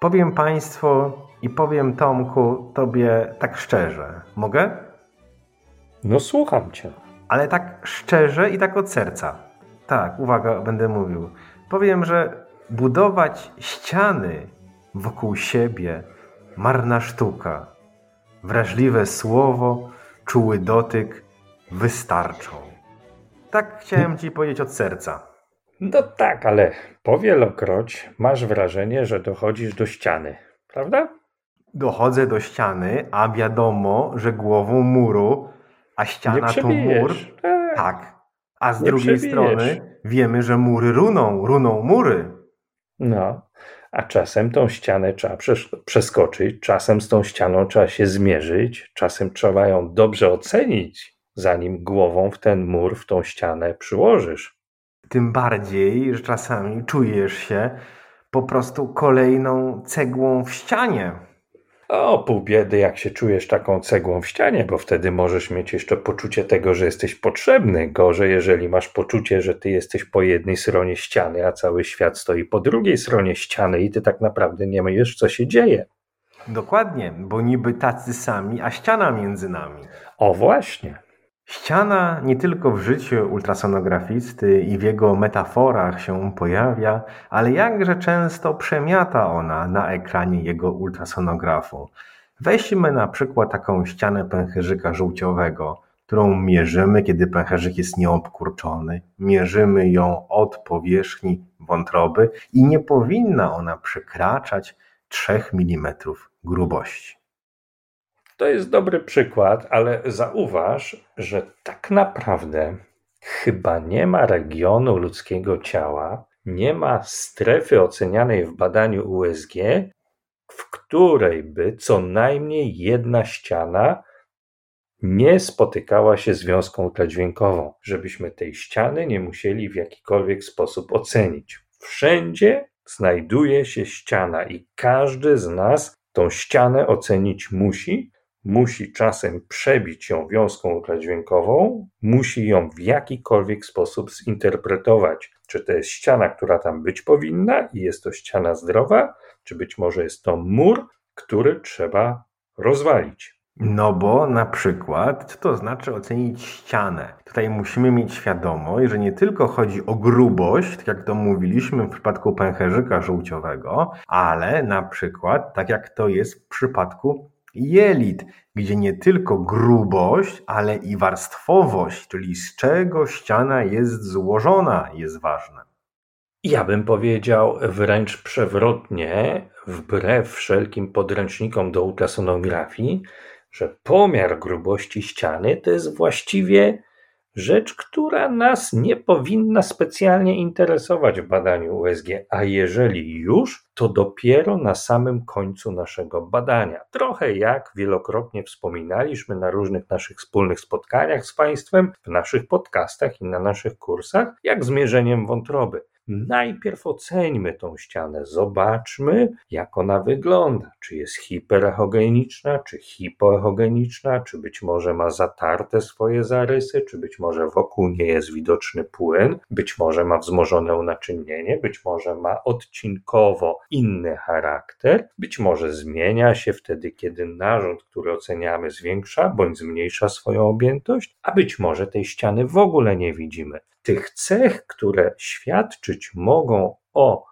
Powiem Państwu i powiem Tomku Tobie tak szczerze. Mogę? No słucham Cię. Ale tak szczerze i tak od serca. Tak, uwaga, będę mówił. Powiem, że budować ściany wokół siebie marna sztuka. Wrażliwe słowo, czuły dotyk wystarczą. Tak chciałem Ci powiedzieć od serca. No tak, ale powielokroć masz wrażenie, że dochodzisz do ściany, prawda? Dochodzę do ściany, a wiadomo, że głową muru, a ściana to mur. Tak. Tak. A z Nie drugiej strony wiemy, że mury runą, runą mury. No, a czasem tą ścianę trzeba przeskoczyć, czasem z tą ścianą trzeba się zmierzyć, czasem trzeba ją dobrze ocenić, zanim głową w ten mur, w tą ścianę przyłożysz. Tym bardziej, że czasami czujesz się po prostu kolejną cegłą w ścianie. O, pół biedy, jak się czujesz taką cegłą w ścianie, bo wtedy możesz mieć jeszcze poczucie tego, że jesteś potrzebny. Gorzej, jeżeli masz poczucie, że ty jesteś po jednej stronie ściany, a cały świat stoi po drugiej stronie ściany i ty tak naprawdę nie wiesz, co się dzieje. Dokładnie, bo niby tacy sami, a ściana między nami. O, właśnie. Ściana nie tylko w życiu ultrasonografisty i w jego metaforach się pojawia, ale jakże często przemiata ona na ekranie jego ultrasonografu. Weźmy na przykład taką ścianę pęcherzyka żółciowego, którą mierzymy, kiedy pęcherzyk jest nieobkurczony. Mierzymy ją od powierzchni wątroby i nie powinna ona przekraczać 3 mm grubości. To jest dobry przykład, ale zauważ, że tak naprawdę chyba nie ma regionu ludzkiego ciała, nie ma strefy ocenianej w badaniu USG, w której by co najmniej jedna ściana nie spotykała się z wiązką ultradźwiękową, żebyśmy tej ściany nie musieli w jakikolwiek sposób ocenić. Wszędzie znajduje się ściana i każdy z nas tą ścianę ocenić musi, musi czasem przebić ją wiązką ultradźwiękową, musi ją w jakikolwiek sposób zinterpretować. Czy to jest ściana, która tam być powinna i jest to ściana zdrowa, czy być może jest to mur, który trzeba rozwalić. No bo na przykład, co to znaczy ocenić ścianę? Tutaj musimy mieć świadomość, że nie tylko chodzi o grubość, tak jak to mówiliśmy w przypadku pęcherzyka żółciowego, ale na przykład, tak jak to jest w przypadku jelit, gdzie nie tylko grubość, ale i warstwowość, czyli z czego ściana jest złożona, jest ważna. Ja bym powiedział wręcz przewrotnie, wbrew wszelkim podręcznikom do ultrasonografii, że pomiar grubości ściany to jest właściwie rzecz, która nas nie powinna specjalnie interesować w badaniu USG, a jeżeli już, to dopiero na samym końcu naszego badania. Trochę jak wielokrotnie wspominaliśmy na różnych naszych wspólnych spotkaniach z Państwem, w naszych podcastach i na naszych kursach, jak z mierzeniem wątroby. Najpierw oceńmy tą ścianę, zobaczmy, jak ona wygląda. Czy jest hiperechogeniczna, czy hipoechogeniczna, czy być może ma zatarte swoje zarysy, czy być może wokół nie jest widoczny płyn, być może ma wzmożone unaczynienie, być może ma odcinkowo inny charakter, być może zmienia się wtedy, kiedy narząd, który oceniamy, zwiększa bądź zmniejsza swoją objętość, a być może tej ściany w ogóle nie widzimy. Tych cech, które świadczyć mogą o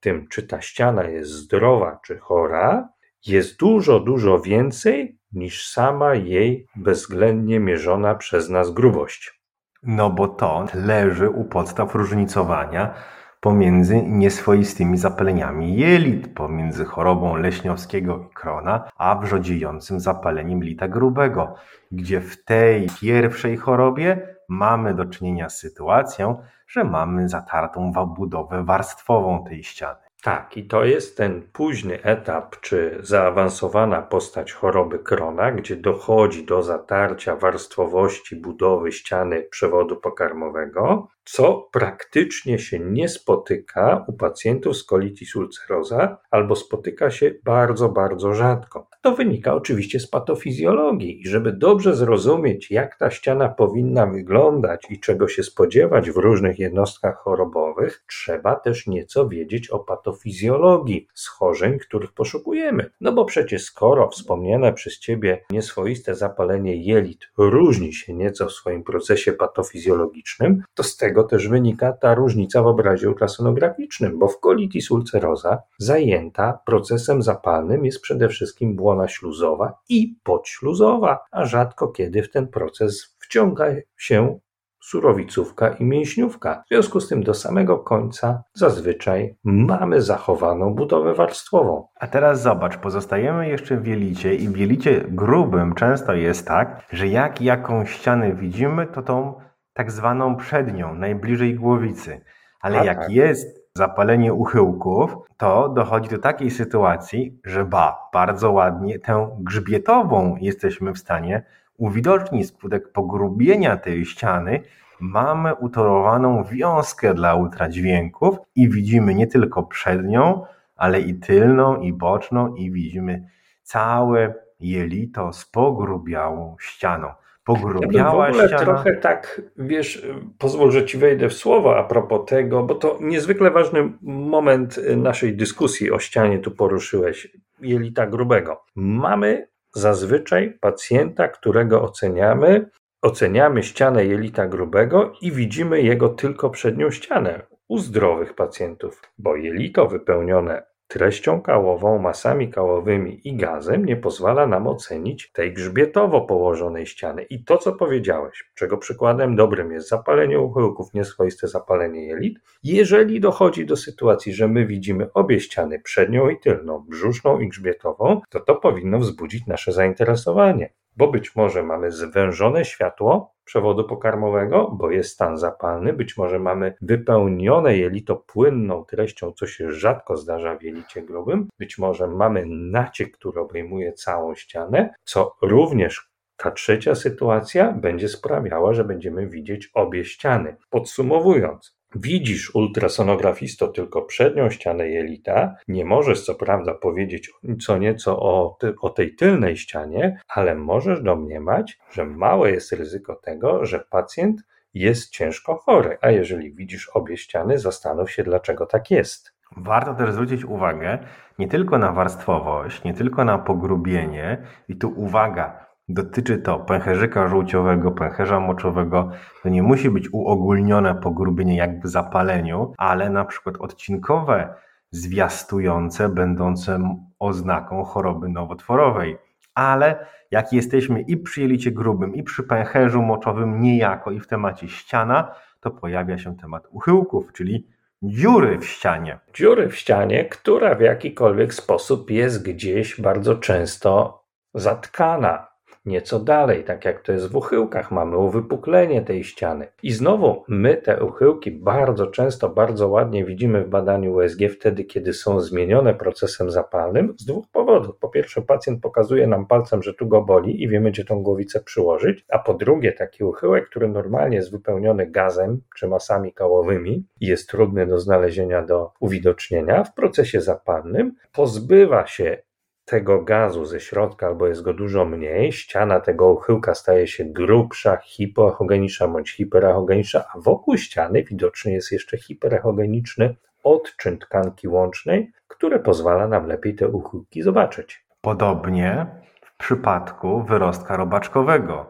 tym, czy ta ściana jest zdrowa czy chora, jest dużo, dużo więcej niż sama jej bezwzględnie mierzona przez nas grubość. No bo to leży u podstaw różnicowania pomiędzy nieswoistymi zapaleniami jelit, pomiędzy chorobą leśniowskiego i krona, a wrzodziejącym zapaleniem lita grubego, gdzie w tej pierwszej chorobie mamy do czynienia z sytuacją, że mamy zatartą budowę warstwową tej ściany. Tak, i to jest ten późny etap, czy zaawansowana postać choroby Krona, gdzie dochodzi do zatarcia warstwowości budowy ściany przewodu pokarmowego, co praktycznie się nie spotyka u pacjentów z colitis ulcerosa albo spotyka się bardzo, bardzo rzadko. To wynika oczywiście z patofizjologii i żeby dobrze zrozumieć, jak ta ściana powinna wyglądać i czego się spodziewać w różnych jednostkach chorobowych, trzeba też nieco wiedzieć o patofizjologii schorzeń, których poszukujemy. No bo przecież skoro wspomniane przez Ciebie nieswoiste zapalenie jelit różni się nieco w swoim procesie patofizjologicznym, to z tego też wynika ta różnica w obrazie ultrasonograficznym, bo w colitis ulcerosa zajęta procesem zapalnym jest przede wszystkim błona śluzowa i podśluzowa, a rzadko kiedy w ten proces wciąga się surowicówka i mięśniówka. W związku z tym do samego końca zazwyczaj mamy zachowaną budowę warstwową. A teraz zobacz, pozostajemy jeszcze w jelicie i w jelicie grubym często jest tak, że jak jakąś ścianę widzimy, to tą tak zwaną przednią, najbliżej głowicy. Ale A jak tak. jest zapalenie uchyłków, to dochodzi do takiej sytuacji, że ba, bardzo ładnie tę grzbietową jesteśmy w stanie uwidocznić skutek pogrubienia tej ściany. Mamy utorowaną wiązkę dla ultradźwięków i widzimy nie tylko przednią, ale i tylną, i boczną, i widzimy całe jelito z pogrubiałą ścianą pogrubiała ja w ogóle ściana. trochę tak, wiesz, pozwól, że ci wejdę w słowo a propos tego, bo to niezwykle ważny moment naszej dyskusji o ścianie tu poruszyłeś, jelita grubego. Mamy zazwyczaj pacjenta, którego oceniamy, oceniamy ścianę jelita grubego i widzimy jego tylko przednią ścianę u zdrowych pacjentów, bo jelito wypełnione treścią kałową, masami kałowymi i gazem nie pozwala nam ocenić tej grzbietowo położonej ściany. I to, co powiedziałeś, czego przykładem dobrym jest zapalenie uchyłków, nieswoiste zapalenie jelit, jeżeli dochodzi do sytuacji, że my widzimy obie ściany, przednią i tylną, brzuszną i grzbietową, to to powinno wzbudzić nasze zainteresowanie bo być może mamy zwężone światło przewodu pokarmowego, bo jest stan zapalny, być może mamy wypełnione jelito płynną treścią, co się rzadko zdarza w jelicie grubym, być może mamy naciek, który obejmuje całą ścianę, co również ta trzecia sytuacja będzie sprawiała, że będziemy widzieć obie ściany. Podsumowując, Widzisz, ultrasonografisto, tylko przednią ścianę jelita. Nie możesz co prawda powiedzieć co nieco o, ty, o tej tylnej ścianie, ale możesz domniemać, że małe jest ryzyko tego, że pacjent jest ciężko chory. A jeżeli widzisz obie ściany, zastanów się, dlaczego tak jest. Warto też zwrócić uwagę nie tylko na warstwowość, nie tylko na pogrubienie, i tu uwaga, Dotyczy to pęcherzyka żółciowego, pęcherza moczowego. To nie musi być uogólnione pogrubienie jak w zapaleniu, ale na przykład odcinkowe, zwiastujące, będące oznaką choroby nowotworowej. Ale jak jesteśmy i przy jelicie grubym, i przy pęcherzu moczowym niejako i w temacie ściana, to pojawia się temat uchyłków, czyli dziury w ścianie. Dziury w ścianie, która w jakikolwiek sposób jest gdzieś bardzo często zatkana nieco dalej, tak jak to jest w uchyłkach, mamy uwypuklenie tej ściany. I znowu my te uchyłki bardzo często, bardzo ładnie widzimy w badaniu USG wtedy, kiedy są zmienione procesem zapalnym z dwóch powodów. Po pierwsze, pacjent pokazuje nam palcem, że tu go boli i wiemy, gdzie tą głowicę przyłożyć, a po drugie, taki uchyłek, który normalnie jest wypełniony gazem czy masami kałowymi i jest trudny do znalezienia, do uwidocznienia, w procesie zapalnym pozbywa się tego gazu ze środka, albo jest go dużo mniej, ściana tego uchyłka staje się grubsza, hipoechogeniczna bądź hiperechogeniczna, a wokół ściany widoczny jest jeszcze hiperechogeniczny odczyn tkanki łącznej, które pozwala nam lepiej te uchyłki zobaczyć. Podobnie w przypadku wyrostka robaczkowego,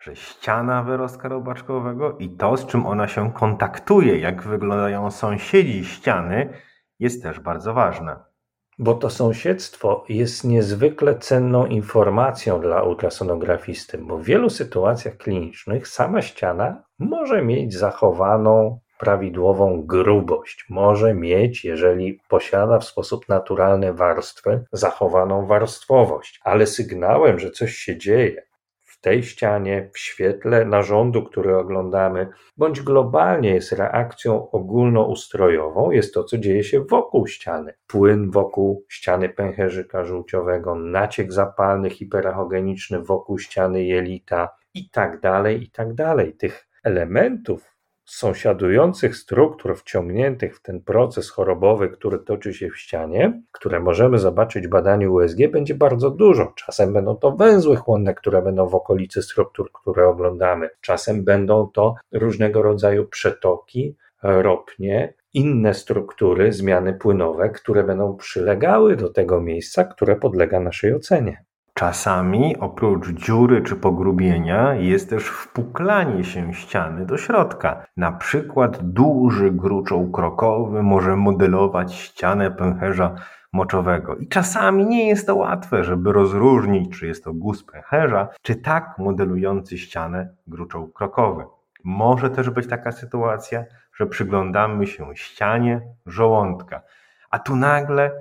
że ściana wyrostka robaczkowego i to, z czym ona się kontaktuje, jak wyglądają sąsiedzi ściany, jest też bardzo ważne bo to sąsiedztwo jest niezwykle cenną informacją dla ultrasonografisty, bo w wielu sytuacjach klinicznych sama ściana może mieć zachowaną prawidłową grubość, może mieć, jeżeli posiada w sposób naturalny warstwę, zachowaną warstwowość, ale sygnałem, że coś się dzieje, w tej ścianie, w świetle narządu, który oglądamy, bądź globalnie jest reakcją ogólnoustrojową, jest to, co dzieje się wokół ściany. Płyn wokół ściany pęcherzyka żółciowego, naciek zapalny, hiperachogeniczny wokół ściany jelita i tak dalej, i tak dalej. Tych elementów sąsiadujących struktur wciągniętych w ten proces chorobowy, który toczy się w ścianie, które możemy zobaczyć w badaniu USG, będzie bardzo dużo. Czasem będą to węzły chłonne, które będą w okolicy struktur, które oglądamy. Czasem będą to różnego rodzaju przetoki, ropnie, inne struktury, zmiany płynowe, które będą przylegały do tego miejsca, które podlega naszej ocenie. Czasami oprócz dziury czy pogrubienia jest też wpuklanie się ściany do środka. Na przykład duży gruczoł krokowy może modelować ścianę pęcherza moczowego. I czasami nie jest to łatwe, żeby rozróżnić, czy jest to guz pęcherza, czy tak modelujący ścianę gruczoł krokowy. Może też być taka sytuacja, że przyglądamy się ścianie żołądka, a tu nagle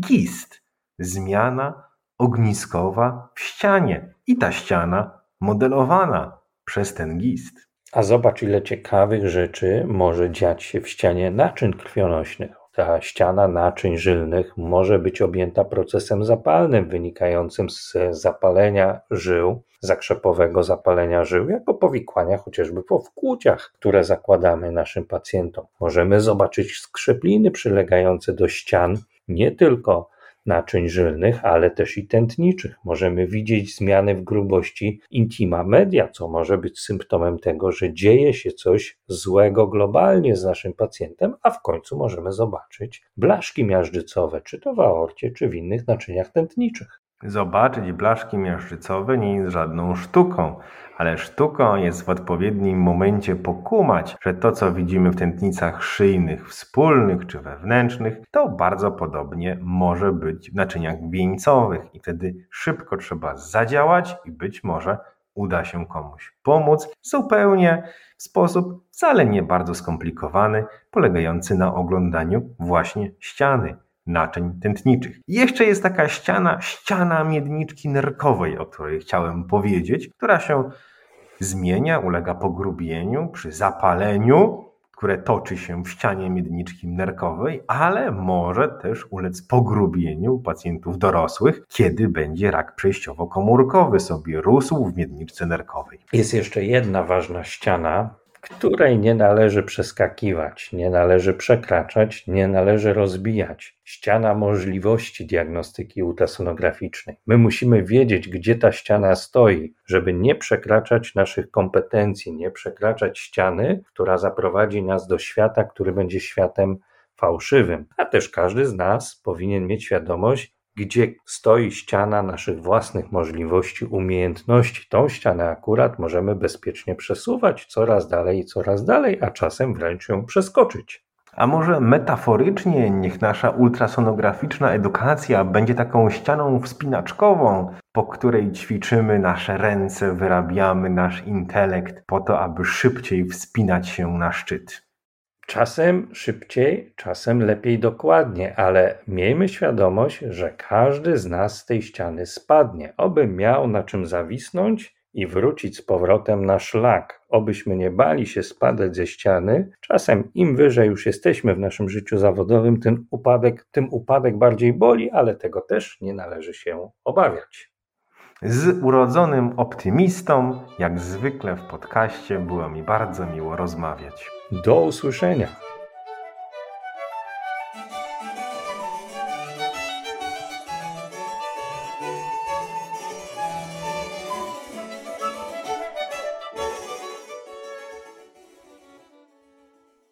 gist, zmiana ogniskowa w ścianie i ta ściana modelowana przez ten gist. A zobacz, ile ciekawych rzeczy może dziać się w ścianie naczyń krwionośnych. Ta ściana naczyń żylnych może być objęta procesem zapalnym wynikającym z zapalenia żył, zakrzepowego zapalenia żył, jako powikłania chociażby po wkłuciach, które zakładamy naszym pacjentom. Możemy zobaczyć skrzepliny przylegające do ścian, nie tylko naczyń żylnych, ale też i tętniczych. Możemy widzieć zmiany w grubości intima media, co może być symptomem tego, że dzieje się coś złego globalnie z naszym pacjentem, a w końcu możemy zobaczyć blaszki miażdżycowe, czy to w aorcie, czy w innych naczyniach tętniczych. Zobaczyć blaszki miażdżycowe nie jest żadną sztuką, ale sztuką jest w odpowiednim momencie pokumać, że to, co widzimy w tętnicach szyjnych, wspólnych czy wewnętrznych, to bardzo podobnie może być w naczyniach wieńcowych i wtedy szybko trzeba zadziałać i być może uda się komuś pomóc zupełnie w sposób wcale nie bardzo skomplikowany, polegający na oglądaniu właśnie ściany naczyń tętniczych. Jeszcze jest taka ściana, ściana miedniczki nerkowej, o której chciałem powiedzieć, która się zmienia, ulega pogrubieniu przy zapaleniu, które toczy się w ścianie miedniczki nerkowej, ale może też ulec pogrubieniu u pacjentów dorosłych, kiedy będzie rak przejściowo-komórkowy sobie rósł w miedniczce nerkowej. Jest jeszcze jedna ważna ściana, której nie należy przeskakiwać, nie należy przekraczać, nie należy rozbijać. Ściana możliwości diagnostyki ultrasonograficznej. My musimy wiedzieć, gdzie ta ściana stoi, żeby nie przekraczać naszych kompetencji, nie przekraczać ściany, która zaprowadzi nas do świata, który będzie światem fałszywym. A też każdy z nas powinien mieć świadomość, gdzie stoi ściana naszych własnych możliwości, umiejętności. Tą ścianę akurat możemy bezpiecznie przesuwać coraz dalej i coraz dalej, a czasem wręcz ją przeskoczyć. A może metaforycznie niech nasza ultrasonograficzna edukacja będzie taką ścianą wspinaczkową, po której ćwiczymy nasze ręce, wyrabiamy nasz intelekt po to, aby szybciej wspinać się na szczyt. Czasem szybciej, czasem lepiej dokładnie, ale miejmy świadomość, że każdy z nas z tej ściany spadnie. Oby miał na czym zawisnąć i wrócić z powrotem na szlak. Obyśmy nie bali się spadać ze ściany. Czasem im wyżej już jesteśmy w naszym życiu zawodowym, tym upadek, tym upadek bardziej boli, ale tego też nie należy się obawiać. Z urodzonym optymistą, jak zwykle w podcaście, było mi bardzo miło rozmawiać. Do usłyszenia.